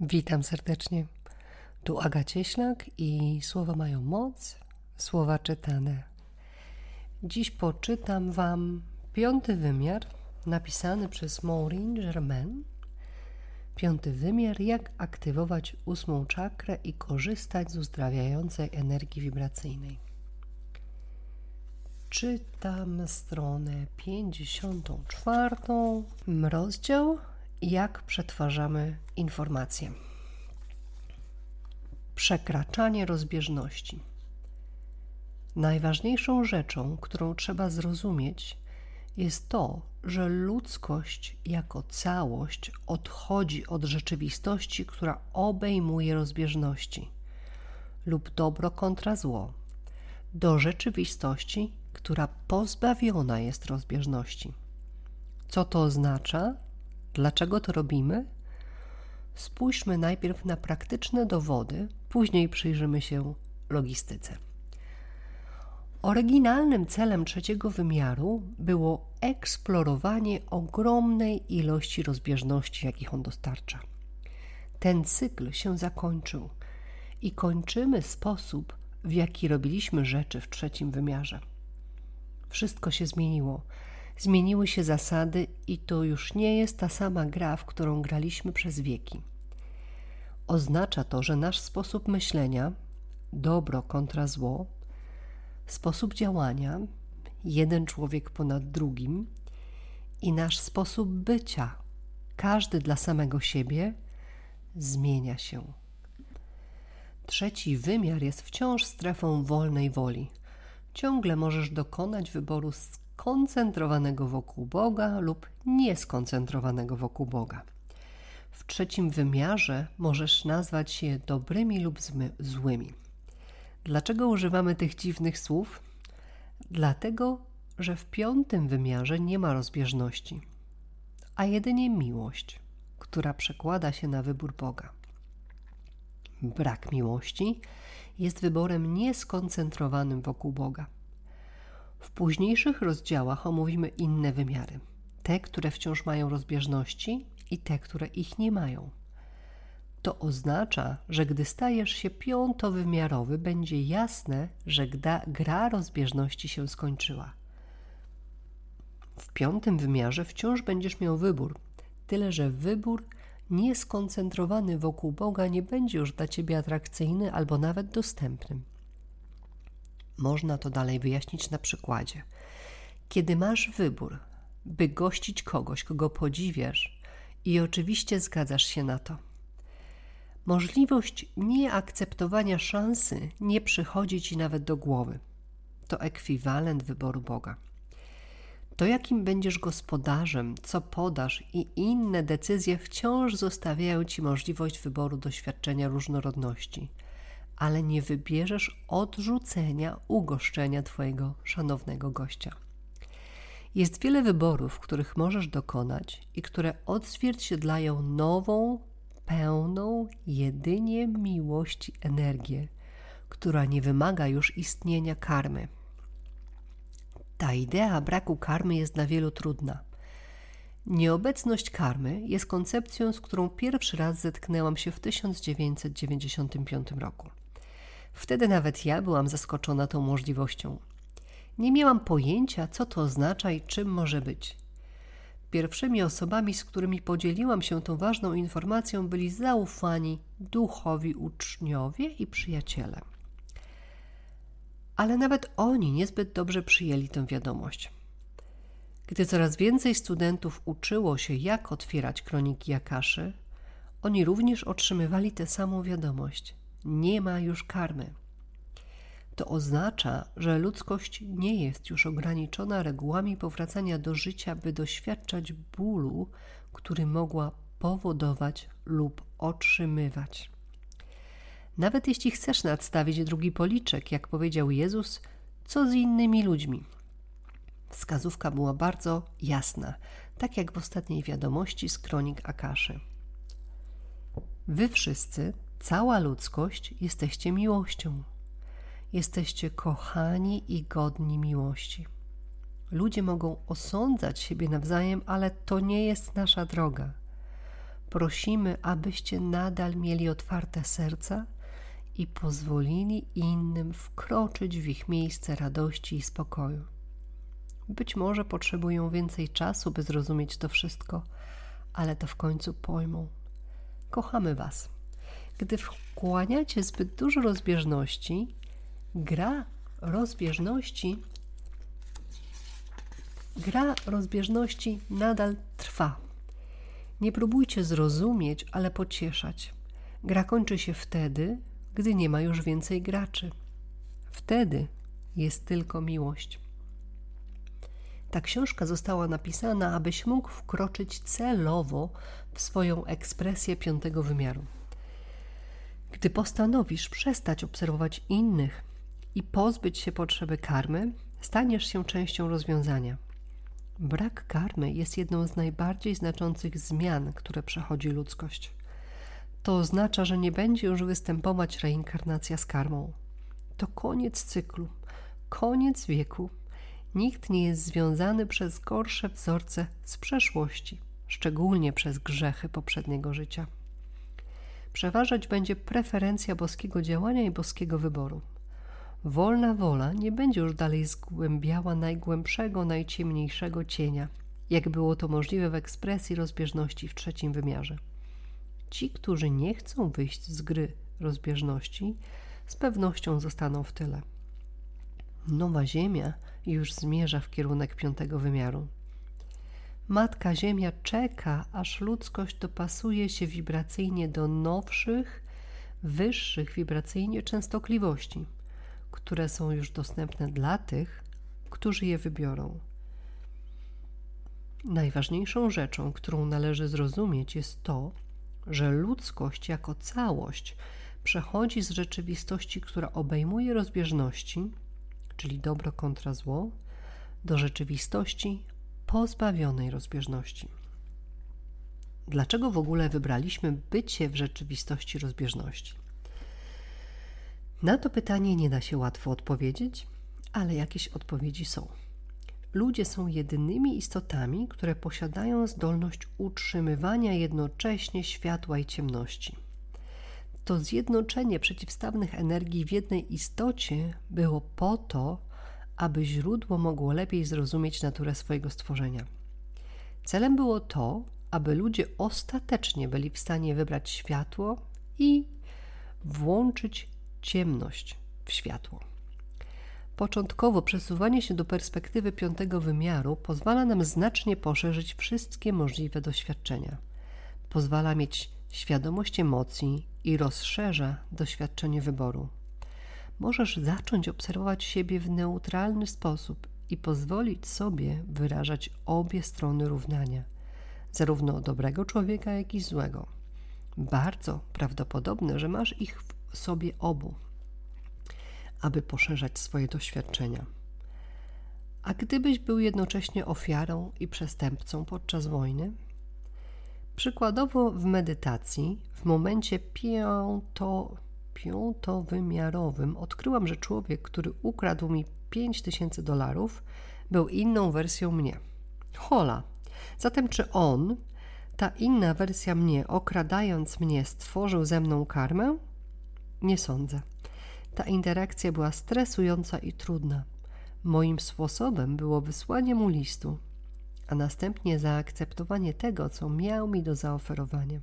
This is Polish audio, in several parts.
Witam serdecznie. Tu Aga Cieślak i słowa mają moc, słowa czytane. Dziś poczytam Wam piąty wymiar napisany przez Maureen Germain. Piąty wymiar, jak aktywować ósmą czakrę i korzystać z uzdrawiającej energii wibracyjnej. Czytam stronę 54, rozdział jak przetwarzamy informacje. Przekraczanie rozbieżności. Najważniejszą rzeczą, którą trzeba zrozumieć, jest to, że ludzkość jako całość odchodzi od rzeczywistości, która obejmuje rozbieżności, lub dobro kontra zło, do rzeczywistości, która pozbawiona jest rozbieżności. Co to oznacza? Dlaczego to robimy? Spójrzmy najpierw na praktyczne dowody, później przyjrzymy się logistyce. Oryginalnym celem trzeciego wymiaru było eksplorowanie ogromnej ilości rozbieżności, jakich on dostarcza. Ten cykl się zakończył i kończymy sposób, w jaki robiliśmy rzeczy w trzecim wymiarze. Wszystko się zmieniło zmieniły się zasady i to już nie jest ta sama gra, w którą graliśmy przez wieki. Oznacza to, że nasz sposób myślenia, dobro kontra zło, sposób działania, jeden człowiek ponad drugim i nasz sposób bycia, każdy dla samego siebie, zmienia się. Trzeci wymiar jest wciąż strefą wolnej woli. Ciągle możesz dokonać wyboru skoncentrowanego wokół Boga lub nieskoncentrowanego wokół Boga. W trzecim wymiarze możesz nazwać się dobrymi lub złymi. Dlaczego używamy tych dziwnych słów? Dlatego, że w piątym wymiarze nie ma rozbieżności, a jedynie miłość, która przekłada się na wybór Boga. Brak miłości jest wyborem nieskoncentrowanym wokół Boga. W późniejszych rozdziałach omówimy inne wymiary. Te, które wciąż mają rozbieżności i te, które ich nie mają. To oznacza, że gdy stajesz się piątowymiarowy, będzie jasne, że gra rozbieżności się skończyła. W piątym wymiarze wciąż będziesz miał wybór, tyle że wybór nieskoncentrowany wokół Boga nie będzie już dla ciebie atrakcyjny albo nawet dostępny. Można to dalej wyjaśnić na przykładzie. Kiedy masz wybór, by gościć kogoś, kogo podziwiasz, i oczywiście zgadzasz się na to. Możliwość nieakceptowania szansy nie przychodzi ci nawet do głowy. To ekwiwalent wyboru Boga. To, jakim będziesz gospodarzem, co podasz i inne decyzje wciąż zostawiają ci możliwość wyboru doświadczenia różnorodności ale nie wybierzesz odrzucenia ugoszczenia Twojego szanownego gościa. Jest wiele wyborów, których możesz dokonać i które odzwierciedlają nową, pełną jedynie miłości energię, która nie wymaga już istnienia karmy. Ta idea braku karmy jest dla wielu trudna. Nieobecność karmy jest koncepcją, z którą pierwszy raz zetknęłam się w 1995 roku. Wtedy nawet ja byłam zaskoczona tą możliwością. Nie miałam pojęcia, co to oznacza i czym może być. Pierwszymi osobami, z którymi podzieliłam się tą ważną informacją, byli zaufani duchowi uczniowie i przyjaciele. Ale nawet oni niezbyt dobrze przyjęli tę wiadomość. Gdy coraz więcej studentów uczyło się, jak otwierać kroniki Jakaszy, oni również otrzymywali tę samą wiadomość – nie ma już karmy. To oznacza, że ludzkość nie jest już ograniczona regułami powracania do życia, by doświadczać bólu, który mogła powodować lub otrzymywać. Nawet jeśli chcesz nadstawić drugi policzek, jak powiedział Jezus, co z innymi ludźmi? Wskazówka była bardzo jasna, tak jak w ostatniej wiadomości z kronik Akaszy. Wy wszyscy, Cała ludzkość jesteście miłością. Jesteście kochani i godni miłości. Ludzie mogą osądzać siebie nawzajem, ale to nie jest nasza droga. prosimy, abyście nadal mieli otwarte serca i pozwolili innym wkroczyć w ich miejsce radości i spokoju. Być może potrzebują więcej czasu, by zrozumieć to wszystko, ale to w końcu pojmą. Kochamy Was. Gdy wkłaniacie zbyt dużo rozbieżności, gra rozbieżności gra rozbieżności nadal trwa. Nie próbujcie zrozumieć, ale pocieszać. Gra kończy się wtedy, gdy nie ma już więcej graczy. Wtedy jest tylko miłość. Ta książka została napisana, abyś mógł wkroczyć celowo w swoją ekspresję piątego wymiaru. Gdy postanowisz przestać obserwować innych i pozbyć się potrzeby karmy, staniesz się częścią rozwiązania. Brak karmy jest jedną z najbardziej znaczących zmian, które przechodzi ludzkość. To oznacza, że nie będzie już występować reinkarnacja z karmą. To koniec cyklu, koniec wieku. Nikt nie jest związany przez gorsze wzorce z przeszłości, szczególnie przez grzechy poprzedniego życia. Przeważać będzie preferencja boskiego działania i boskiego wyboru. Wolna wola nie będzie już dalej zgłębiała najgłębszego, najciemniejszego cienia, jak było to możliwe w ekspresji rozbieżności w trzecim wymiarze. Ci, którzy nie chcą wyjść z gry rozbieżności, z pewnością zostaną w tyle. Nowa Ziemia już zmierza w kierunek piątego wymiaru. Matka Ziemia czeka, aż ludzkość dopasuje się wibracyjnie do nowszych, wyższych wibracyjnie częstotliwości, które są już dostępne dla tych, którzy je wybiorą. Najważniejszą rzeczą, którą należy zrozumieć, jest to, że ludzkość jako całość przechodzi z rzeczywistości, która obejmuje rozbieżności, czyli dobro kontra zło, do rzeczywistości pozbawionej rozbieżności. Dlaczego w ogóle wybraliśmy bycie w rzeczywistości rozbieżności? Na to pytanie nie da się łatwo odpowiedzieć, ale jakieś odpowiedzi są. Ludzie są jedynymi istotami, które posiadają zdolność utrzymywania jednocześnie światła i ciemności. To zjednoczenie przeciwstawnych energii w jednej istocie było po to, aby źródło mogło lepiej zrozumieć naturę swojego stworzenia. Celem było to, aby ludzie ostatecznie byli w stanie wybrać światło i włączyć ciemność w światło. Początkowo przesuwanie się do perspektywy piątego wymiaru pozwala nam znacznie poszerzyć wszystkie możliwe doświadczenia. Pozwala mieć świadomość emocji i rozszerza doświadczenie wyboru. Możesz zacząć obserwować siebie w neutralny sposób i pozwolić sobie wyrażać obie strony równania, zarówno dobrego człowieka, jak i złego. Bardzo prawdopodobne, że masz ich w sobie obu aby poszerzać swoje doświadczenia. A gdybyś był jednocześnie ofiarą i przestępcą podczas wojny? Przykładowo w medytacji, w momencie piąto, piątowymiarowym, odkryłam, że człowiek, który ukradł mi 5000 dolarów, był inną wersją mnie. Hola. Zatem, czy on, ta inna wersja mnie, okradając mnie, stworzył ze mną karmę? Nie sądzę. Ta interakcja była stresująca i trudna. Moim sposobem było wysłanie mu listu, a następnie zaakceptowanie tego, co miał mi do zaoferowania.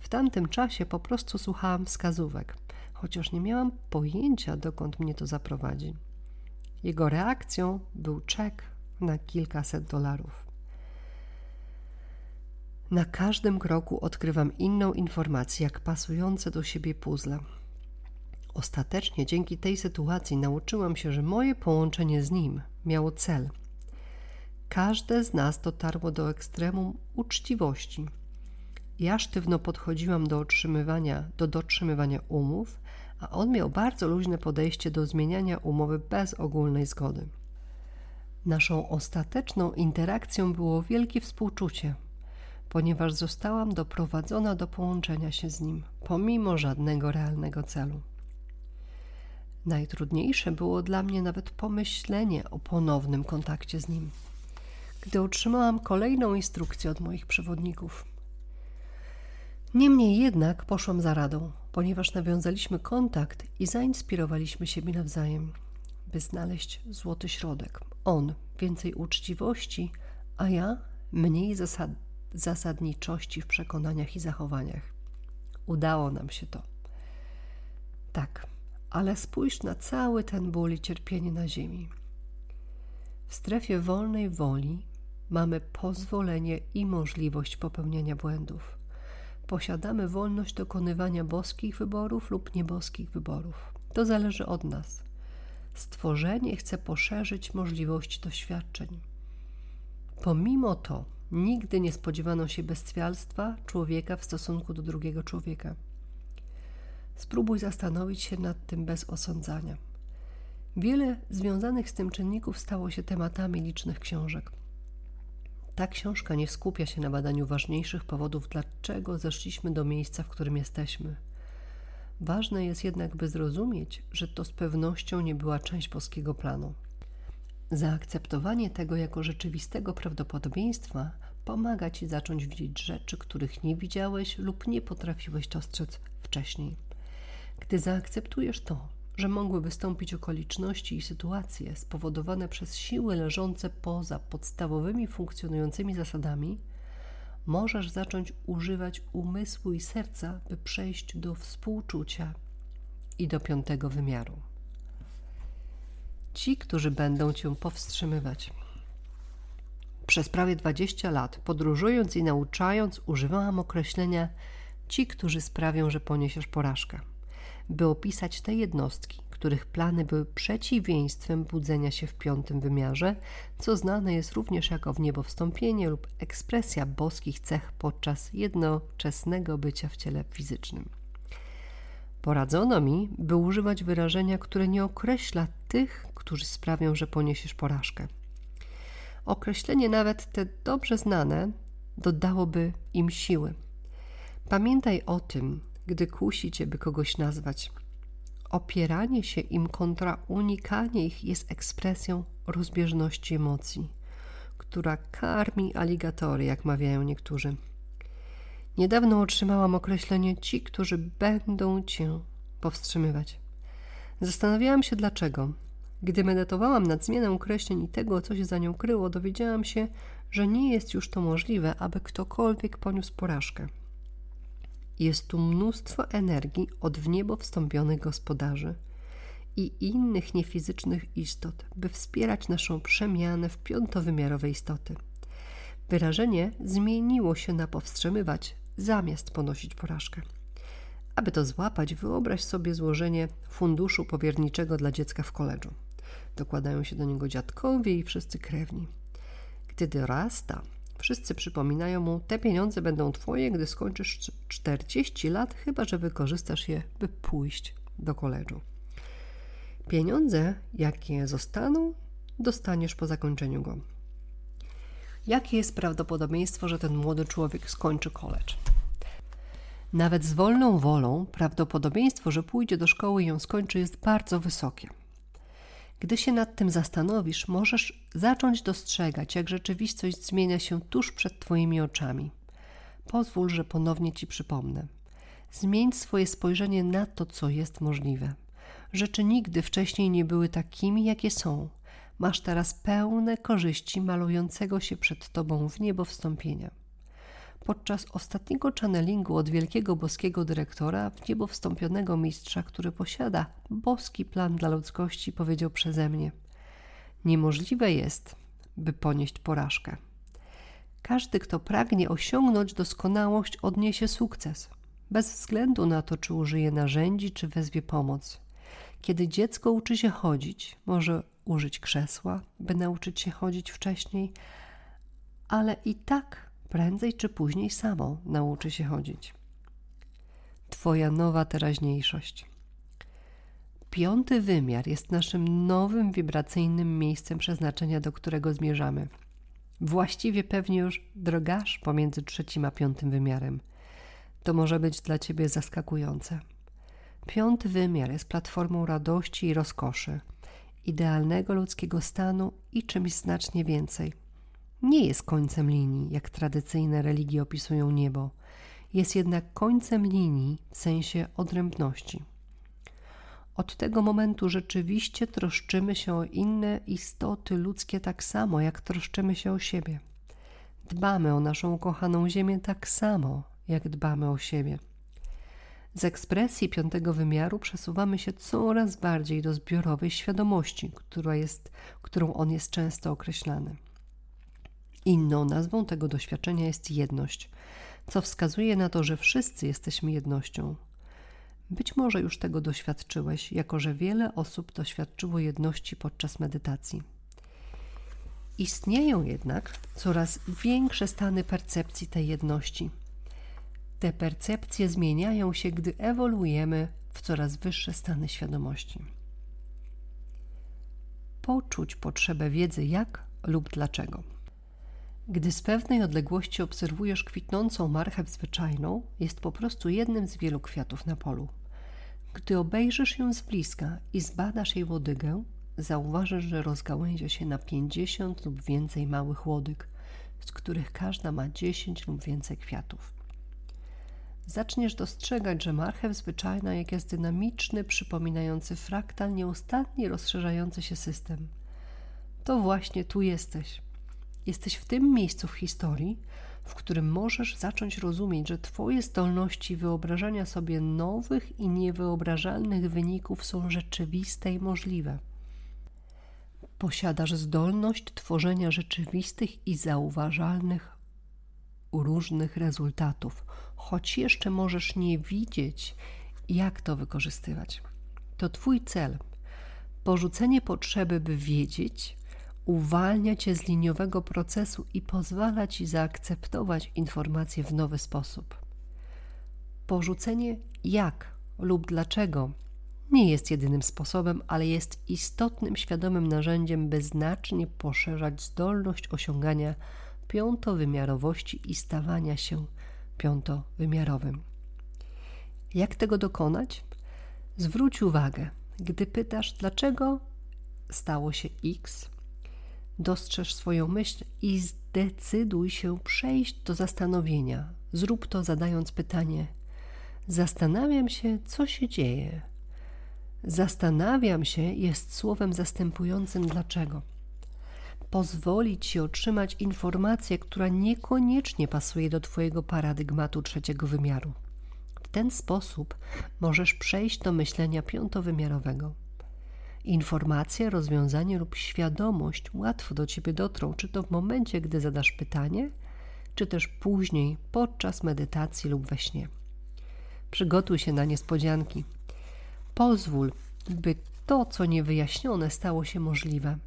W tamtym czasie po prostu słuchałam wskazówek, chociaż nie miałam pojęcia, dokąd mnie to zaprowadzi. Jego reakcją był czek na kilkaset dolarów. Na każdym kroku odkrywam inną informację, jak pasujące do siebie puzzle. Ostatecznie dzięki tej sytuacji nauczyłam się, że moje połączenie z nim miało cel. Każde z nas dotarło do ekstremum uczciwości. Ja sztywno podchodziłam do otrzymywania, do dotrzymywania umów, a on miał bardzo luźne podejście do zmieniania umowy bez ogólnej zgody. Naszą ostateczną interakcją było wielkie współczucie, ponieważ zostałam doprowadzona do połączenia się z nim, pomimo żadnego realnego celu. Najtrudniejsze było dla mnie nawet pomyślenie o ponownym kontakcie z nim. Gdy otrzymałam kolejną instrukcję od moich przewodników, Niemniej jednak poszłam za radą, ponieważ nawiązaliśmy kontakt i zainspirowaliśmy siebie nawzajem, by znaleźć złoty środek. On więcej uczciwości, a ja mniej zasad zasadniczości w przekonaniach i zachowaniach. Udało nam się to. Tak, ale spójrz na cały ten ból i cierpienie na ziemi. W strefie wolnej woli mamy pozwolenie i możliwość popełniania błędów. Posiadamy wolność dokonywania boskich wyborów lub nieboskich wyborów. To zależy od nas. Stworzenie chce poszerzyć możliwości doświadczeń. Pomimo to, nigdy nie spodziewano się bestialstwa człowieka w stosunku do drugiego człowieka. Spróbuj zastanowić się nad tym bez osądzania. Wiele związanych z tym czynników stało się tematami licznych książek. Ta książka nie skupia się na badaniu ważniejszych powodów, dlaczego zeszliśmy do miejsca, w którym jesteśmy. Ważne jest jednak, by zrozumieć, że to z pewnością nie była część boskiego planu. Zaakceptowanie tego jako rzeczywistego prawdopodobieństwa pomaga ci zacząć widzieć rzeczy, których nie widziałeś lub nie potrafiłeś dostrzec wcześniej. Gdy zaakceptujesz to, że mogły wystąpić okoliczności i sytuacje spowodowane przez siły leżące poza podstawowymi funkcjonującymi zasadami, możesz zacząć używać umysłu i serca, by przejść do współczucia i do piątego wymiaru. Ci, którzy będą cię powstrzymywać. Przez prawie 20 lat, podróżując i nauczając, używałam określenia ci, którzy sprawią, że poniesiesz porażkę by opisać te jednostki, których plany były przeciwieństwem budzenia się w piątym wymiarze, co znane jest również jako w niebo wstąpienie lub ekspresja boskich cech podczas jednoczesnego bycia w ciele fizycznym. Poradzono mi, by używać wyrażenia, które nie określa tych, którzy sprawią, że poniesiesz porażkę. Określenie nawet te dobrze znane dodałoby im siły. Pamiętaj o tym, gdy kusi cię, by kogoś nazwać. Opieranie się im kontra unikanie ich jest ekspresją rozbieżności emocji, która karmi aligatory, jak mawiają niektórzy. Niedawno otrzymałam określenie ci, którzy będą cię powstrzymywać. Zastanawiałam się dlaczego. Gdy medytowałam nad zmianą określeń i tego, co się za nią kryło, dowiedziałam się, że nie jest już to możliwe, aby ktokolwiek poniósł porażkę. Jest tu mnóstwo energii od w niebo wstąpionych gospodarzy i innych niefizycznych istot, by wspierać naszą przemianę w piątowymiarowe istoty. Wyrażenie zmieniło się na powstrzymywać zamiast ponosić porażkę. Aby to złapać, wyobraź sobie złożenie funduszu powierniczego dla dziecka w koledżu. Dokładają się do niego dziadkowie i wszyscy krewni. Gdy dorasta, Wszyscy przypominają mu, te pieniądze będą twoje, gdy skończysz 40 lat, chyba że wykorzystasz je, by pójść do koledżu. Pieniądze, jakie zostaną, dostaniesz po zakończeniu go. Jakie jest prawdopodobieństwo, że ten młody człowiek skończy koledż? Nawet z wolną wolą prawdopodobieństwo, że pójdzie do szkoły i ją skończy, jest bardzo wysokie. Gdy się nad tym zastanowisz, możesz zacząć dostrzegać, jak rzeczywistość zmienia się tuż przed Twoimi oczami. Pozwól, że ponownie Ci przypomnę. Zmień swoje spojrzenie na to, co jest możliwe. Rzeczy nigdy wcześniej nie były takimi, jakie są. Masz teraz pełne korzyści malującego się przed Tobą w niebo wstąpienia. Podczas ostatniego channelingu od wielkiego boskiego dyrektora, w niebo wstąpionego mistrza, który posiada boski plan dla ludzkości, powiedział przeze mnie: Niemożliwe jest, by ponieść porażkę. Każdy, kto pragnie osiągnąć doskonałość, odniesie sukces, bez względu na to, czy użyje narzędzi, czy wezwie pomoc. Kiedy dziecko uczy się chodzić, może użyć krzesła, by nauczyć się chodzić wcześniej, ale i tak prędzej czy później samo nauczy się chodzić. Twoja nowa teraźniejszość. Piąty wymiar jest naszym nowym wibracyjnym miejscem przeznaczenia, do którego zmierzamy. Właściwie pewnie już drogasz pomiędzy trzecim a piątym wymiarem. To może być dla ciebie zaskakujące. Piąty wymiar jest platformą radości i rozkoszy, idealnego ludzkiego stanu i czymś znacznie więcej – nie jest końcem linii, jak tradycyjne religie opisują niebo. jest jednak końcem linii w sensie odrębności. Od tego momentu rzeczywiście troszczymy się o inne istoty ludzkie tak samo, jak troszczymy się o siebie. Dbamy o naszą kochaną Ziemię tak samo, jak dbamy o siebie. Z ekspresji piątego wymiaru przesuwamy się coraz bardziej do zbiorowej świadomości, która jest, którą on jest często określany. Inną nazwą tego doświadczenia jest jedność, co wskazuje na to, że wszyscy jesteśmy jednością. Być może już tego doświadczyłeś, jako że wiele osób doświadczyło jedności podczas medytacji. Istnieją jednak coraz większe stany percepcji tej jedności. Te percepcje zmieniają się, gdy ewoluujemy w coraz wyższe stany świadomości. Poczuć potrzebę wiedzy jak lub dlaczego. Gdy z pewnej odległości obserwujesz kwitnącą marchew zwyczajną, jest po prostu jednym z wielu kwiatów na polu. Gdy obejrzysz ją z bliska i zbadasz jej łodygę, zauważysz, że rozgałęzia się na 50 lub więcej małych łodyg, z których każda ma 10 lub więcej kwiatów. Zaczniesz dostrzegać, że marchew zwyczajna jak jest dynamiczny, przypominający fraktal, nieustannie rozszerzający się system. To właśnie tu jesteś. Jesteś w tym miejscu w historii, w którym możesz zacząć rozumieć, że Twoje zdolności wyobrażania sobie nowych i niewyobrażalnych wyników są rzeczywiste i możliwe. Posiadasz zdolność tworzenia rzeczywistych i zauważalnych różnych rezultatów, choć jeszcze możesz nie widzieć, jak to wykorzystywać. To Twój cel. Porzucenie potrzeby, by wiedzieć, uwalnia cię z liniowego procesu i pozwala ci zaakceptować informacje w nowy sposób. Porzucenie jak lub dlaczego nie jest jedynym sposobem, ale jest istotnym, świadomym narzędziem, by znacznie poszerzać zdolność osiągania piątowymiarowości i stawania się piątowymiarowym. Jak tego dokonać? Zwróć uwagę, gdy pytasz, dlaczego stało się X, dostrzeż swoją myśl i zdecyduj się przejść do zastanowienia. Zrób to zadając pytanie: Zastanawiam się, co się dzieje. Zastanawiam się jest słowem zastępującym dlaczego. Pozwoli ci otrzymać informację, która niekoniecznie pasuje do Twojego paradygmatu trzeciego wymiaru. W ten sposób możesz przejść do myślenia piątowymiarowego. Informacje, rozwiązanie lub świadomość łatwo do ciebie dotrą, czy to w momencie, gdy zadasz pytanie, czy też później, podczas medytacji lub we śnie. Przygotuj się na niespodzianki. Pozwól, by to, co niewyjaśnione, stało się możliwe.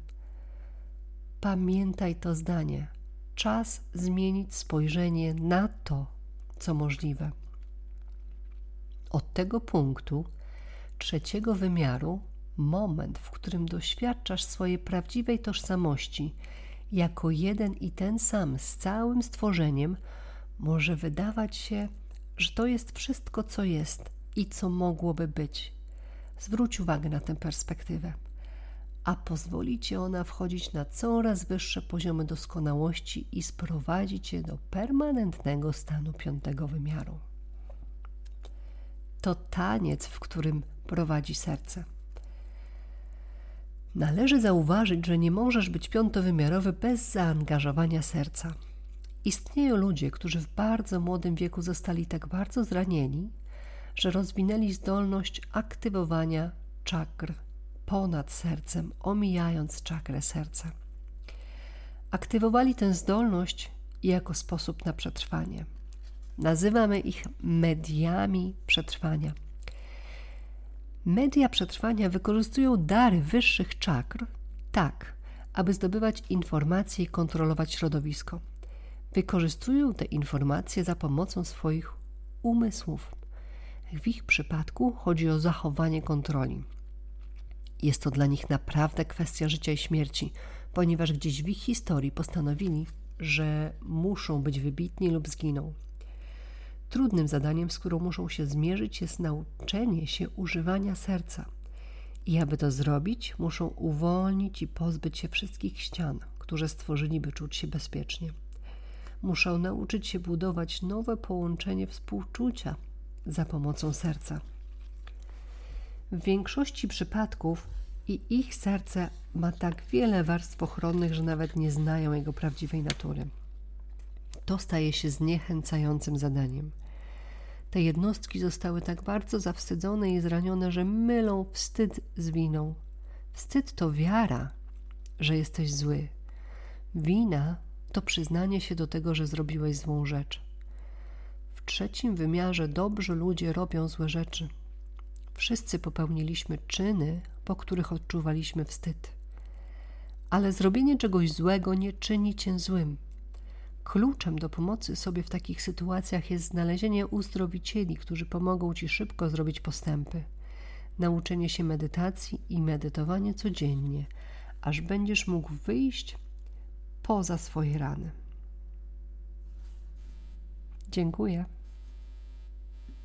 Pamiętaj to zdanie. Czas zmienić spojrzenie na to, co możliwe. Od tego punktu, trzeciego wymiaru, moment, w którym doświadczasz swojej prawdziwej tożsamości jako jeden i ten sam z całym stworzeniem, może wydawać się, że to jest wszystko, co jest i co mogłoby być. Zwróć uwagę na tę perspektywę, a pozwoli ci ona wchodzić na coraz wyższe poziomy doskonałości i sprowadzi cię do permanentnego stanu piątego wymiaru. To taniec, w którym prowadzi serce. Należy zauważyć, że nie możesz być piątowymiarowy bez zaangażowania serca. Istnieją ludzie, którzy w bardzo młodym wieku zostali tak bardzo zranieni, że rozwinęli zdolność aktywowania czakr ponad sercem, omijając czakrę serca. Aktywowali tę zdolność jako sposób na przetrwanie. Nazywamy ich mediami przetrwania. Media przetrwania wykorzystują dary wyższych czakr tak, aby zdobywać informacje i kontrolować środowisko. Wykorzystują te informacje za pomocą swoich umysłów. W ich przypadku chodzi o zachowanie kontroli. Jest to dla nich naprawdę kwestia życia i śmierci, ponieważ gdzieś w ich historii postanowili, że muszą być wybitni lub zginą. Trudnym zadaniem, z którą muszą się zmierzyć, jest nauczenie się używania serca. I aby to zrobić, muszą uwolnić i pozbyć się wszystkich ścian, które stworzyli, by czuć się bezpiecznie. muszą nauczyć się budować nowe połączenie współczucia za pomocą serca. W większości przypadków i ich serce ma tak wiele warstw ochronnych, że nawet nie znają jego prawdziwej natury. To staje się zniechęcającym zadaniem. Te jednostki zostały tak bardzo zawstydzone i zranione, że mylą wstyd z winą. Wstyd to wiara, że jesteś zły. Wina to przyznanie się do tego, że zrobiłeś złą rzecz. W trzecim wymiarze dobrzy ludzie robią złe rzeczy. Wszyscy popełniliśmy czyny, po których odczuwaliśmy wstyd. Ale zrobienie czegoś złego nie czyni cię złym. Kluczem do pomocy sobie w takich sytuacjach jest znalezienie uzdrowicieli, którzy pomogą ci szybko zrobić postępy. Nauczenie się medytacji i medytowanie codziennie, aż będziesz mógł wyjść poza swoje rany. Dziękuję.